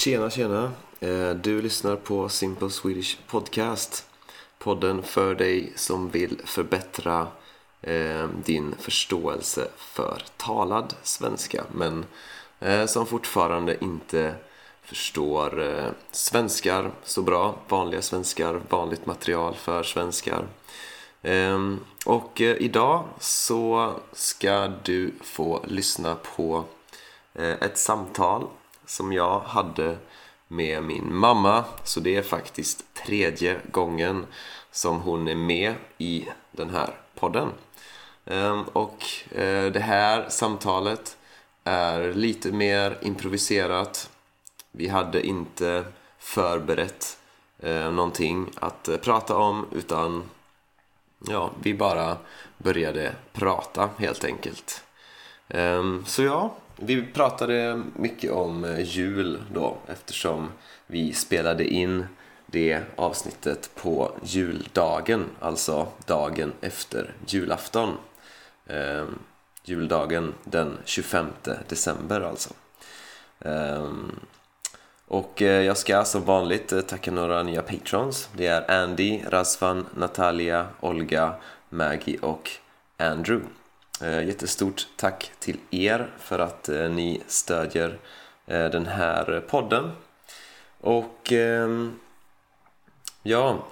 Tjena, tjena. Eh, du lyssnar på Simple Swedish Podcast. Podden för dig som vill förbättra eh, din förståelse för talad svenska men eh, som fortfarande inte förstår svenskar så bra. Vanliga svenskar, vanligt material för svenskar. Ehm, och idag så ska du få lyssna på ett samtal som jag hade med min mamma. Så det är faktiskt tredje gången som hon är med i den här podden. Ehm, och eh, det här samtalet är lite mer improviserat. Vi hade inte förberett eh, någonting att eh, prata om utan ja, vi bara började prata helt enkelt. Ehm, så ja, vi pratade mycket om eh, jul då eftersom vi spelade in det avsnittet på juldagen, alltså dagen efter julafton. Eh, juldagen den 25 december alltså. Ehm, eh, och jag ska som vanligt eh, tacka några nya patrons. Det är Andy, Razvan, Natalia, Olga, Maggie och Andrew. Eh, jättestort tack till er för att eh, ni stödjer eh, den här podden. Och ehm, ja,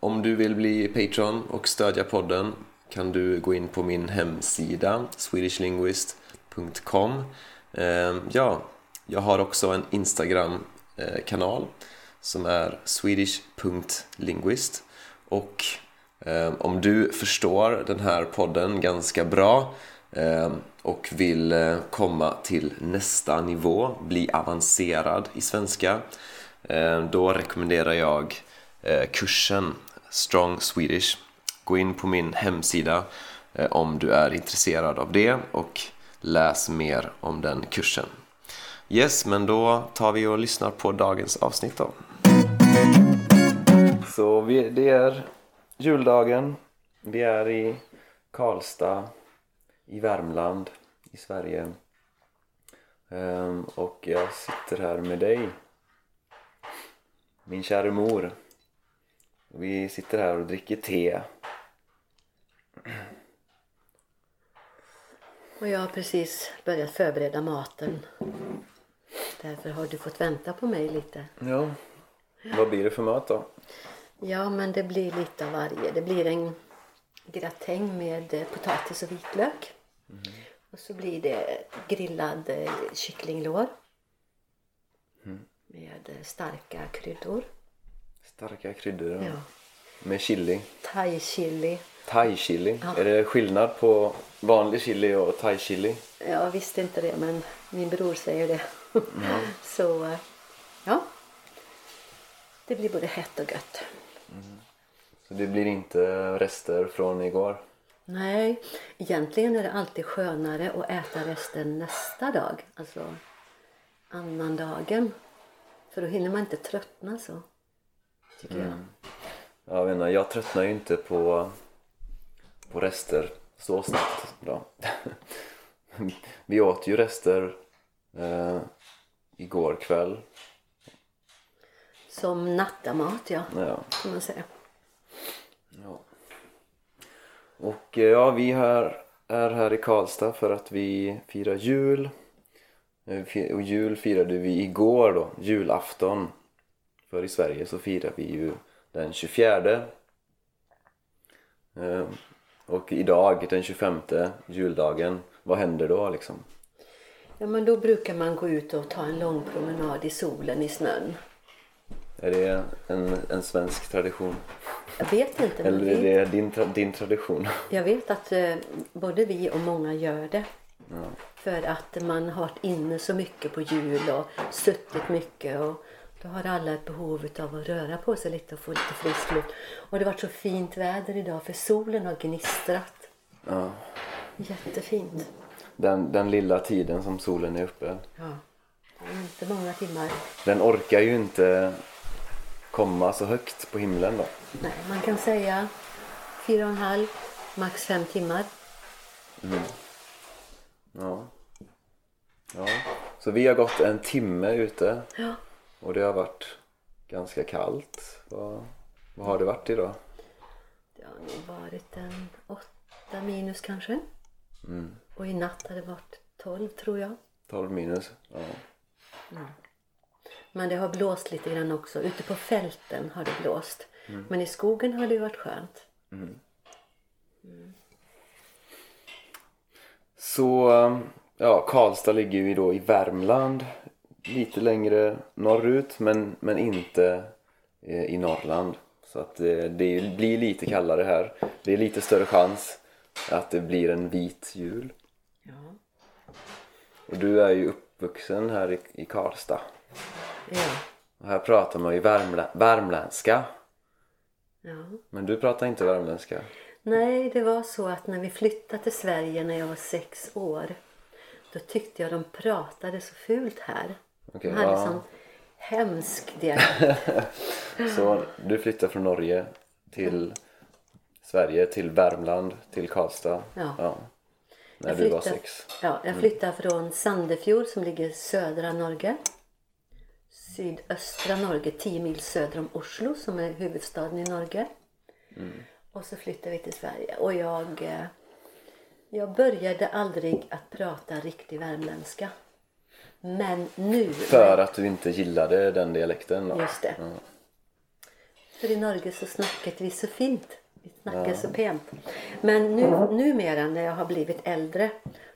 om du vill bli Patreon och stödja podden kan du gå in på min hemsida swedishlinguist.com ehm, Ja, jag har också en Instagram-kanal som är swedish.linguist och Ehm, om du förstår den här podden ganska bra ehm, och vill eh, komma till nästa nivå, bli avancerad i svenska ehm, då rekommenderar jag eh, kursen Strong Swedish. Gå in på min hemsida eh, om du är intresserad av det och läs mer om den kursen. Yes, men då tar vi och lyssnar på dagens avsnitt då. Så vi, det är juldagen. Vi är i Karlstad i Värmland i Sverige. Ehm, och jag sitter här med dig min kära mor. Vi sitter här och dricker te. Och jag har precis börjat förbereda maten. Därför har du fått vänta på mig lite. Ja. Vad blir det för mat då? Ja, men det blir lite av varje. Det blir en gratäng med eh, potatis och vitlök. Och så blir det grillad eh, kycklinglår. Med eh, starka kryddor. Starka kryddor. Ja. Med chili. Thai chili. Thai chili. Är det skillnad på vanlig chili och thai chili? Jag visste inte det, men min bror säger det. så, eh, ja. Det blir både hett och gött. Så det blir inte rester från igår? Nej, egentligen är det alltid skönare att äta resten nästa dag. Alltså annandagen. För då hinner man inte tröttna så. Tycker jag. Jag vet inte, jag tröttnar ju inte på, på rester så snabbt då. Vi åt ju rester eh, igår kväll. Som nattamat, ja. Ja. Kan man säga. Ja. Och eh, ja, vi här, är här i Karlstad för att vi firar jul. Eh, Och jul firade vi igår då, julafton. För i Sverige så firar vi ju den 24. Eh, Och idag, den 25, juldagen, vad händer då liksom? Ja, men då brukar man gå ut och ta en lång promenad i solen, i snön. Är det en, en svensk tradition? Jag vet inte, Eller är det din, tra- din tradition? jag vet att eh, både vi och många gör det. För att man har varit inne så mycket på jul och suttit mycket. Och då har alla ett behov av att röra på sig lite och få lite frisk luft. Och det har varit så fint väder idag för solen har gnistrat. Ja. Jättefint. Den, den lilla tiden som solen är uppe. Ja. Inte många timmar. Den orkar ju inte komma så högt på himlen då. Nej, man kan säga fyra och en halv, max fem timmar. Ja. ja. så vi har gått en timme ute Ja. och det har varit ganska kallt. Vad, vad har det varit idag? Det har nog varit en åtta minus kanske. Mm. Och i natt har det varit 12 tror jag. 12 minus? Ja. Men det har blåst lite grann också. Ute på fälten har det blåst. Men i skogen har det ju varit skönt. Så ja, Karlstad ligger ju då i Värmland lite längre norrut men, men inte eh, i Norrland. Så att eh, det blir lite kallare här. Det är lite större chans att det blir en vit jul. Ja. Och du är ju uppvuxen här i, i Karlstad. Ja. Och här pratar man ju värmlä, värmländska. ja. Men du pratar inte värmländska. Nej, det var så att när vi flyttade till Sverige när jag var sex år. Då tyckte jag de pratade så fult här. Okej, de hade ja. sån hemsk dialekt. Så du flyttar från Norge till Sverige, till Värmland, till Karlstad. Ja. När Jag du var flyttade- sex. Ja, jag flyttade från Sandefjord som ligger i södra Norge. Sydöstra Norge, 10 mil söder om Oslo som är huvudstaden i Norge. Och så flyttade vi till Sverige och jag, eh, jag började aldrig att prata riktig värmländska. Men nu... För att du inte gillade den dialekten då? Just det. För i Norge så snacket vi så fint. Vi snackar så pent. Men nu, numera när jag har blivit äldre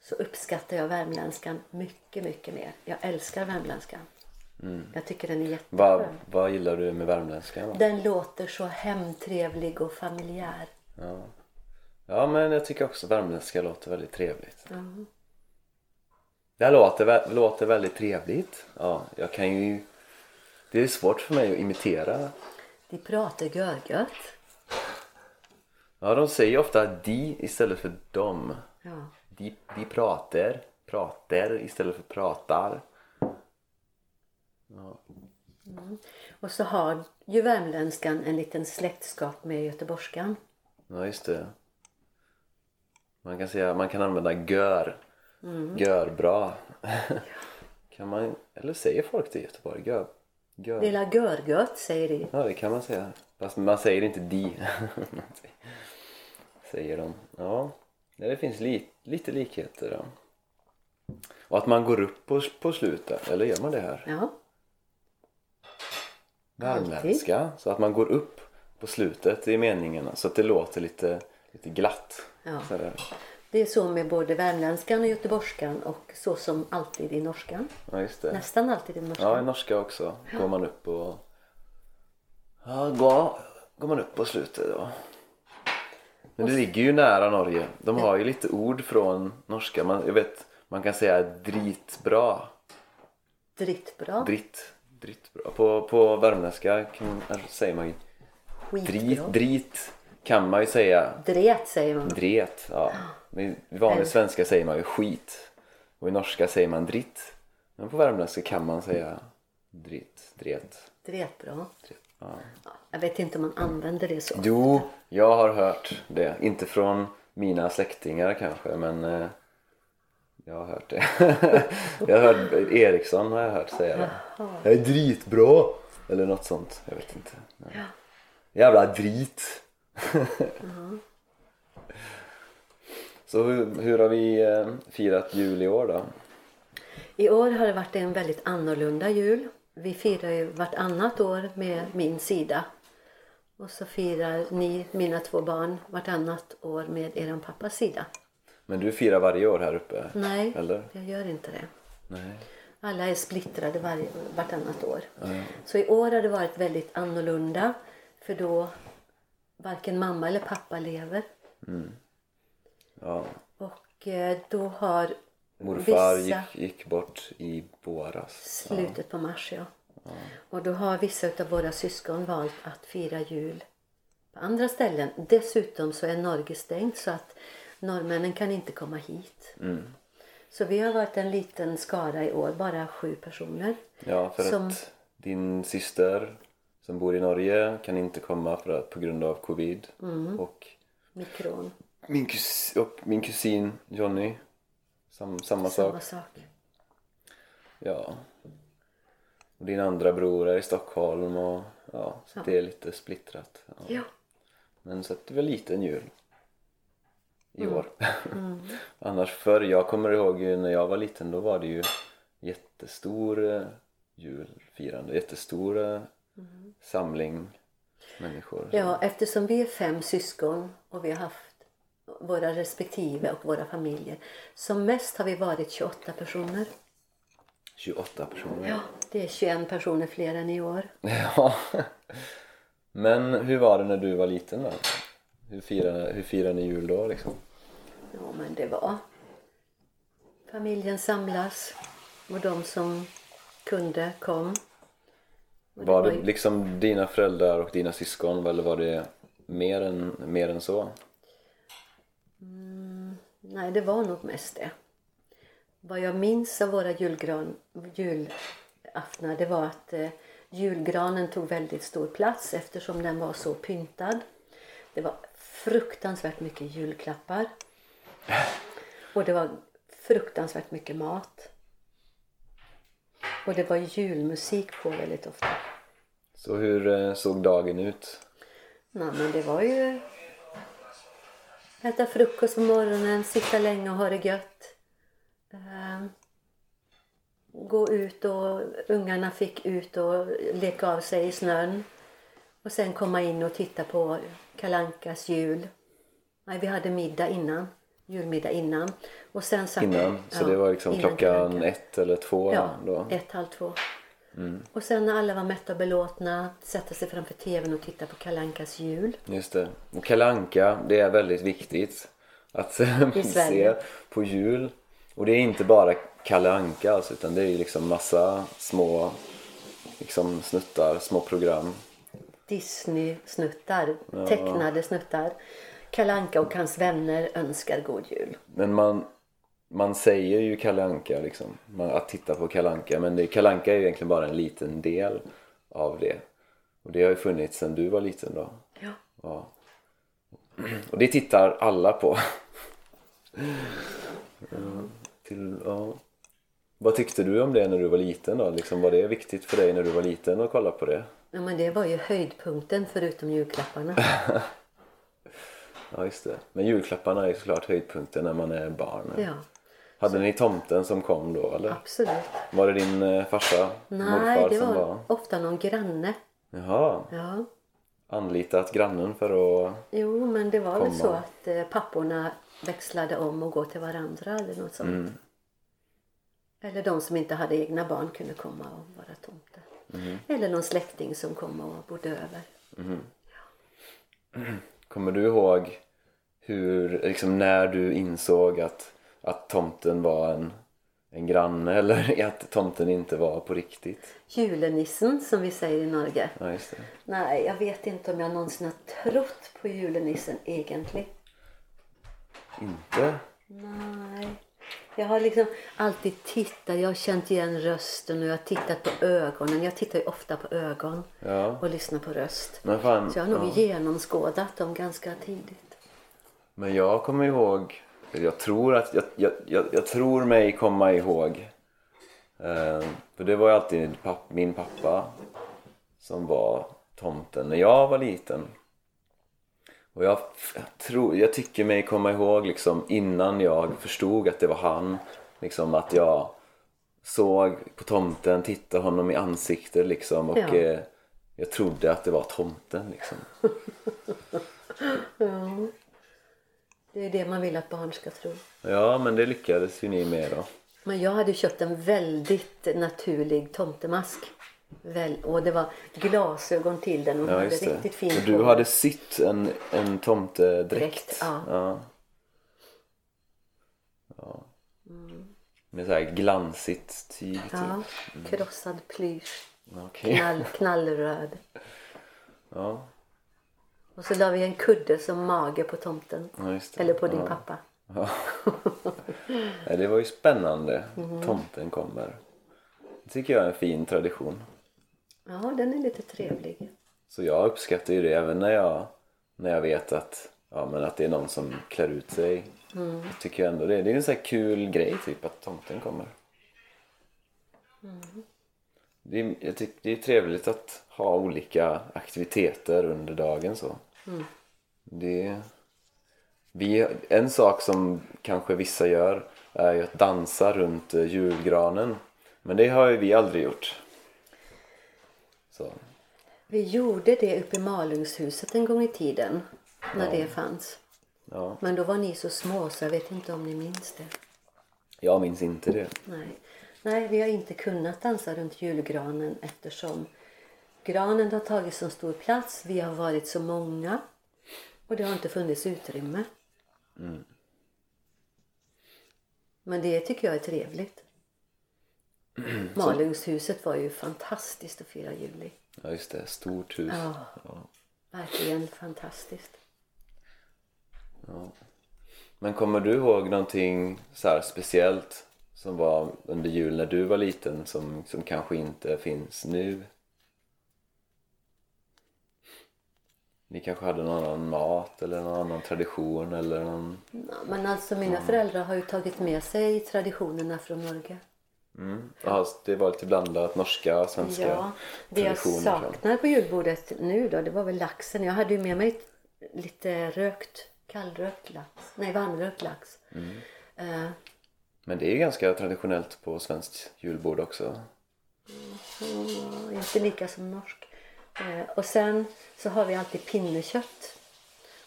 så uppskattar jag värmländskan mycket, mycket mer. Jag älskar värmländskan. Jag tycker den är jätteskön. Vad, vad gillar du med värmländskan? Den låter så hemtrevlig och familjär. Ja. ja, men jag tycker också värmländska låter väldigt trevligt. Ja. Det låter, vä- låter väldigt trevligt. Ja, jag kan ju... Det är svårt för mig att imitera. De pratar görgött. Ja, de säger ofta de istället för dom. Ja. De, de pratar, pratar istället för pratar. Ja. Och så har ju värmländskan en liten släktskap med göteborgskan. Ja, just det. Man kan säga, man kan använda gör. Gör bra. kan man, eller säger folk det i Göteborg? Gör. gör. Lilla görgött säger de. Ja, det kan man säga. Fast man säger inte de. säger de. Ja, det finns li, lite likheter. Ja. Och att man går upp på, på slutet, eller gör man det här? Ja. Värmländska. Så att man går upp på slutet i meningarna så att det låter lite, lite glatt. Ja. Det är så med både värmländskan och göteborgskan och så som alltid i norskan. Ja. Nästan alltid i norskan. Ja, i norska också. Går man upp och... Ja, går, går man upp på slutet då. Men det ligger ju nära Norge. De har ju lite ord från norska. Man, jag vet, man kan säga dritbra. Drittbra. Dritt. Drittbra. På, på värmländska kan, säger man ju drit. Skitbra. Drit kan man ju säga. Dret säger man. Dret. Ja. I vanlig svenska säger man ju skit. Och i norska säger man dritt. Men på värmländska kan man säga dritt. Dret. Dretbra. Ja. Ja, jag vet inte om man använder det så. Jo, jag har hört det. Inte från mina släktingar kanske, men eh, jag har hört det. jag har hört Eriksson har jag hört säga det. Jag är dritbra! Eller något sånt. Jag vet inte. Nej. Jävla drit! Så hur, hur har vi eh, firat jul i år då? I år har det varit en väldigt annorlunda jul. Vi firar ju vartannat år med min sida. Och så firar ni, mina två barn, vartannat år med er pappas sida. Men du firar varje år här uppe? Nej, Eller? jag gör inte det. Nej. Alla är splittrade varje, vartannat år. Så i år har det varit väldigt annorlunda. För då varken mamma eller pappa lever. Ja. Och eh, då har Morfar vissa... gick, gick bort i våras. Slutet på mars, ja. Och då har vissa av våra syskon valt att fira jul på andra ställen. Dessutom så är Norge stängt så att norrmännen kan inte komma hit. Så vi har varit en liten skara i år, bara sju personer. Ja, för Som- att din syster som bor i Norge kan inte komma för att, på grund av covid. Mm. Och, Mikron, min kus, och min kusin Johnny, sam, samma sak. samma sak. ja. Och din andra bror är i Stockholm och ja, så Ja. det är lite splittrat. Ja. Ja. Men så att det var liten jul i Mm. år. Annars förr, jag kommer ihåg när jag var liten då var det ju jättestor eh, julfirande, jättestor eh, samling människor. Mm. ja, eftersom vi är fem syskon och vi har haft våra respektive och våra familjer. Som mest har vi varit 28 personer. 28 personer. Ja, det är 21 personer fler än i år. Ja. Men hur var det när du var liten då? Hur firade, hur firade ni jul då liksom? Ja, men det var... Familjen samlas och de som kunde kom. Och Var det ju- liksom dina föräldrar och dina syskon eller var det mer än, mer än så? Nej, det var nog mest det. Vad jag minns av våra julgran, julaftnar det var att eh, julgranen tog väldigt stor plats eftersom den var så pyntad. Det var fruktansvärt mycket julklappar. Och det var fruktansvärt mycket mat. Och det var julmusik på väldigt ofta. Så hur eh, såg dagen ut? Nej, men det var ju äta frukost på morgonen, sitta länge och ha det gött. Ehm, gå ut och ungarna fick ut och leka av sig i snön. Och sen komma in och titta på Kalankas jul. Nej, vi hade middag innan. Julmiddag innan. Och sen satt Innan? Så ja, det var liksom klockan Anka. ett eller två Ja, då? ett, halv två. Och sen när alla var mätta och belåtna, sätta sig framför tvn och titta på Kalankas jul. Just det. Och Kalle Anka, det är väldigt viktigt att se på jul. Och det är inte bara Kalle Anka alltså, utan det är liksom massa små liksom snuttar, små program. Disney-snuttar, tecknade snuttar. Kalanka och hans vänner önskar god jul. Men man, man säger ju Kalle Anka liksom, man, att titta på Kalle Anka. Men det, Kalle Anka är ju egentligen bara en liten del av det. Och det har ju funnits sedan du var liten då. Ja. Ja. Och det tittar alla på. Ja, till, ja. Vad tyckte du om det när du var liten då? Liksom, var det viktigt för dig när du var liten att kolla på det? ja, men det var ju höjdpunkten förutom julklapparna. Ja, just det. Men julklapparna är ju såklart höjdpunkten när man är barn. Ja, Hade ni tomten som kom då eller? absolut. Var det din eh, farsa, Nej, morfar det som var var? ofta någon granne. Jaha, Ja. anlitat grannen för att... Jo, men det var väl Komma. så att eh, papporna växlade om och gå till varandra eller något sånt. Mm. Eller de som inte hade egna barn kunde komma och vara tomte. Mm. Eller någon släkting som kom och bodde över. Kommer du ihåg hur, liksom när du insåg att, att tomten var en, en granne eller att tomten inte var på riktigt? Julenissen som vi säger i Norge. Ja, just det. Nej, jag vet inte om jag någonsin har trott på julenissen egentligen. Inte? Nej. Jag har liksom alltid tittat, jag har känt igen rösten och jag har tittat på ögonen. Jag tittar ju ofta på ögon Ja. och lyssnar på röst. Fan, Så jag har nog ja. genomskådat dem ganska tidigt. Men jag kommer ihåg, jag tror att, jag, jag, jag, jag tror mig komma ihåg. Eh, för det var ju alltid papp, min pappa som var tomten när jag var liten. Och jag, jag, tror, jag tycker mig komma ihåg liksom innan jag förstod att det var han. Liksom att jag såg på tomten, tittade honom i ansiktet liksom och Ja. eh, jag trodde att det var tomten liksom. Det är det man vill att barn ska tro. Ja men det lyckades ju ni med då. Men jag hade köpt en väldigt naturlig tomtemask. Väl, och det var glasögon till den och Ja, hade riktigt fin Och du hade sytt en, en tomtedräkt. Dräkt, ja. ja. Ja. Med så här glansigt tyg typ. Ja, krossad plysch. Okej. Knall, knallröd. Ja. Och så la vi en kudde som mage på tomten. ja. Eller på din ja. pappa. Ja, det var ju spännande. Mhm. Tomten kommer. Det tycker jag är en fin tradition. Ja, den är lite trevlig. Så jag uppskattar ju det även när jag, när jag vet att, ja, men att det är någon som klär ut sig. Mm. Jag tycker ändå det. Det är en sån kul grej typ att tomten kommer. Det, är, jag tycker det är trevligt att ha olika aktiviteter under dagen så. Det, vi, en sak som kanske vissa gör är ju att dansa runt julgranen. Men det har ju vi aldrig gjort. Så, Vi gjorde det uppe i Malungshuset en gång i tiden. När Ja. det fanns. ja. Men då var ni så små så jag vet inte om ni minns det. Jag minns inte det. Nej. Nej, vi har inte kunnat dansa runt julgranen eftersom granen har tagit så stor plats. Vi har varit så många. Och det har inte funnits utrymme. Men det tycker jag är trevligt. Malungshuset var ju fantastiskt att fira jul i. Ja just det, stort hus. Ja, verkligen fantastiskt. Men kommer du ihåg någonting så här speciellt som var under jul när du var liten som, som kanske inte finns nu? Ni kanske hade någon annan mat eller någon annan tradition eller någon... Ja, men alltså mina föräldrar har ju tagit med sig traditionerna från Norge. Mm. Ja, det var lite blandat norska, svenska Ja, det jag saknar på julbordet nu då, det var väl laxen. Jag hade ju med mig lite rökt, kallrökt lax. Nej, varmrökt lax. Mm. Eh, Men det är ganska traditionellt på svenskt julbord också. mm, inte lika som norsk. Eh, och sen så har vi alltid pinnekött.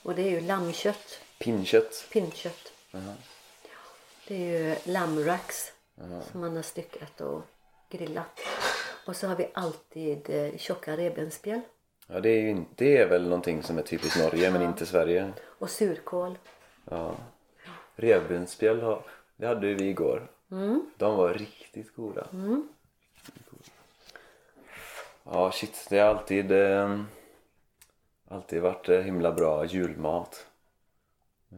Och det är ju lammkött, Pinnkött. pinnkött. Jaha. Det är ju som man har styckat och grillat. Och så har vi alltid eh, tjocka revbensspjäll Ja, det är, ju det är väl någonting som är typiskt Norge men inte Sverige. och surkål. Ja. Revbensspjäll har, det hade vi igår. De var riktigt goda. Ja shit, det har alltid, eh, alltid varit eh, himla bra julmat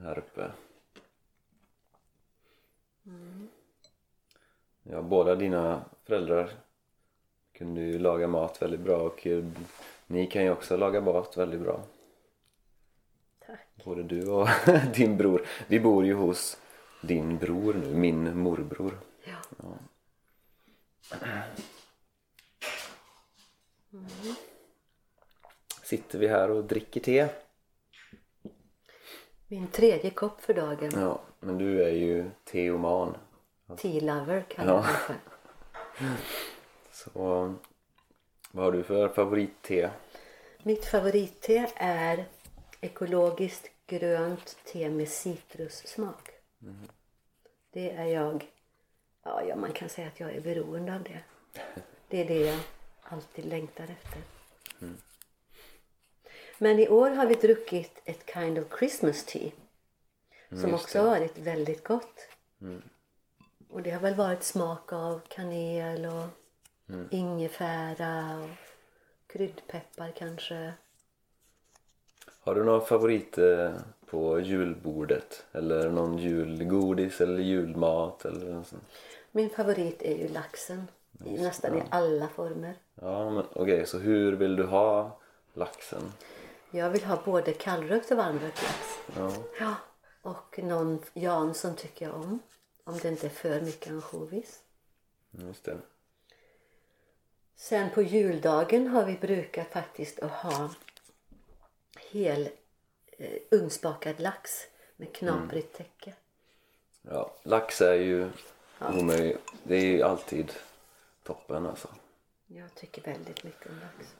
här uppe. Ja, båda dina föräldrar kunde ju laga mat väldigt bra och eh, ni kan ju också laga mat väldigt bra. Tack. Både du och din bror. Vi bor ju hos din bror nu, min morbror. Ja. Sitter vi här och dricker te. Min tredje kopp för dagen. Ja, men du är ju teoman. Tea lover kallar Ja. för. Så vad har du för favoritte? Mitt favoritte är ekologiskt grönt te med citrussmak. Det är jag, ja, man kan säga att jag är beroende av det. Det är det jag alltid längtar efter. Men i år har vi druckit ett kind of Christmas tea. Som just också har varit väldigt gott. Och det har väl varit smak av kanel och ingefära och kryddpeppar kanske. Har du någon favorit eh, på julbordet? Eller någon julgodis eller julmat eller något sånt? Min favorit är ju laxen. I nästan i alla former. Ja, men okej, så hur vill du ha laxen? Jag vill ha både kallrökt och varmrökt lax. Ja, Ja. Och någon Jansson tycker jag om. Om det inte är för mycket ansjovis. just det. Sen på juldagen har vi brukat faktiskt att ha hel eh, ugnsbakad lax med knaprigt täcke. Ja, lax är ju omöjligt. Det är ju alltid toppen alltså. Jag tycker väldigt mycket om lax.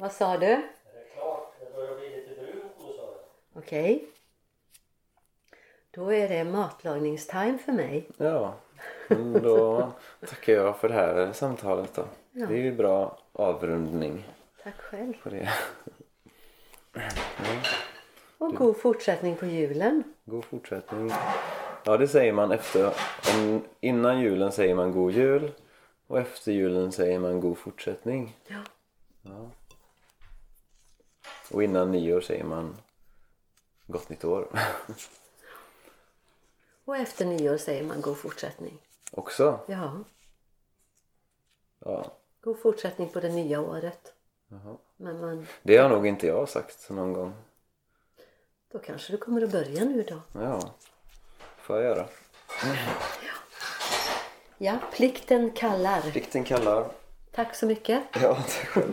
Vad sa du? Det är klart, det börjar bli lite brunt nu sa jag. Okej. Då är det matlagningstime för mig. Ja, men då tackar jag för det här samtalet då. Ja. Det är ju bra avrundning Tack själv. på det. Och god fortsättning på julen. God fortsättning. Ja, det säger man efter. Om, innan julen säger man god jul och efter julen säger man god fortsättning. Ja. Och innan nyår säger man gott nytt år. Och efter nyår säger man god fortsättning. Också. Ja. Ja, God fortsättning på det nya året. Men man, Det har nog inte jag sagt någon gång. då kanske du kommer att börja nu då. Ja, får jag göra. Ja, plikten kallar. Plikten kallar. Tack så mycket. Ja, tack själv.